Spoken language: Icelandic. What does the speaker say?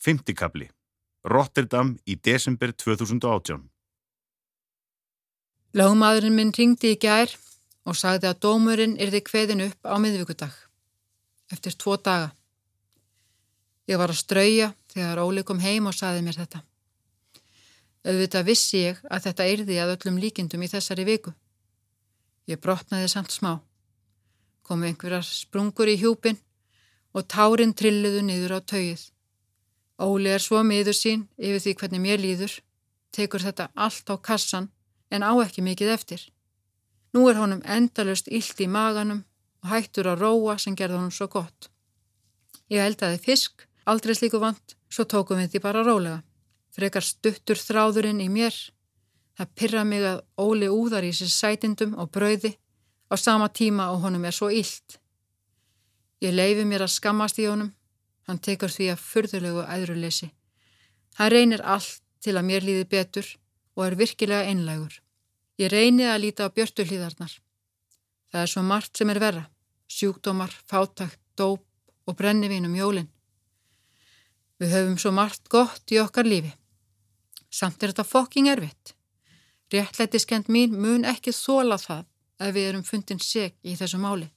Fymtikabli. Rotterdam í desember 2018. Lágmaðurinn minn ringdi í gær og sagði að dómurinn yrði kveðin upp á miðvíkudag. Eftir tvo daga. Ég var að strauja þegar Óli kom heim og sagði mér þetta. Auðvitað vissi ég að þetta yrði að öllum líkindum í þessari viku. Ég brotnaði samt smá. Komu einhverjar sprungur í hjúpin og tárin trilluðu niður á tauið. Óli er svo miður sín yfir því hvernig mér líður, tekur þetta allt á kassan en á ekki mikið eftir. Nú er honum endalust illt í maganum og hættur að róa sem gerða honum svo gott. Ég eldaði fisk, aldrei slíku vant, svo tókum við því bara rólega. Frekar stuttur þráðurinn í mér. Það pyrra mig að Óli úðar í sér sætindum og brauði á sama tíma og honum er svo illt. Ég leifi mér að skammast í honum. Hann tekur því að fyrðulegu æðruleysi. Hann reynir allt til að mér líði betur og er virkilega einlægur. Ég reyni að líta á björtuhlýðarnar. Það er svo margt sem er verra. Sjúkdómar, fátakt, dóp og brennivínum jólinn. Við höfum svo margt gott í okkar lífi. Samt er þetta fokking erfitt. Réttlætiskend mín mun ekki þóla það að við erum fundin seg í þessu máli.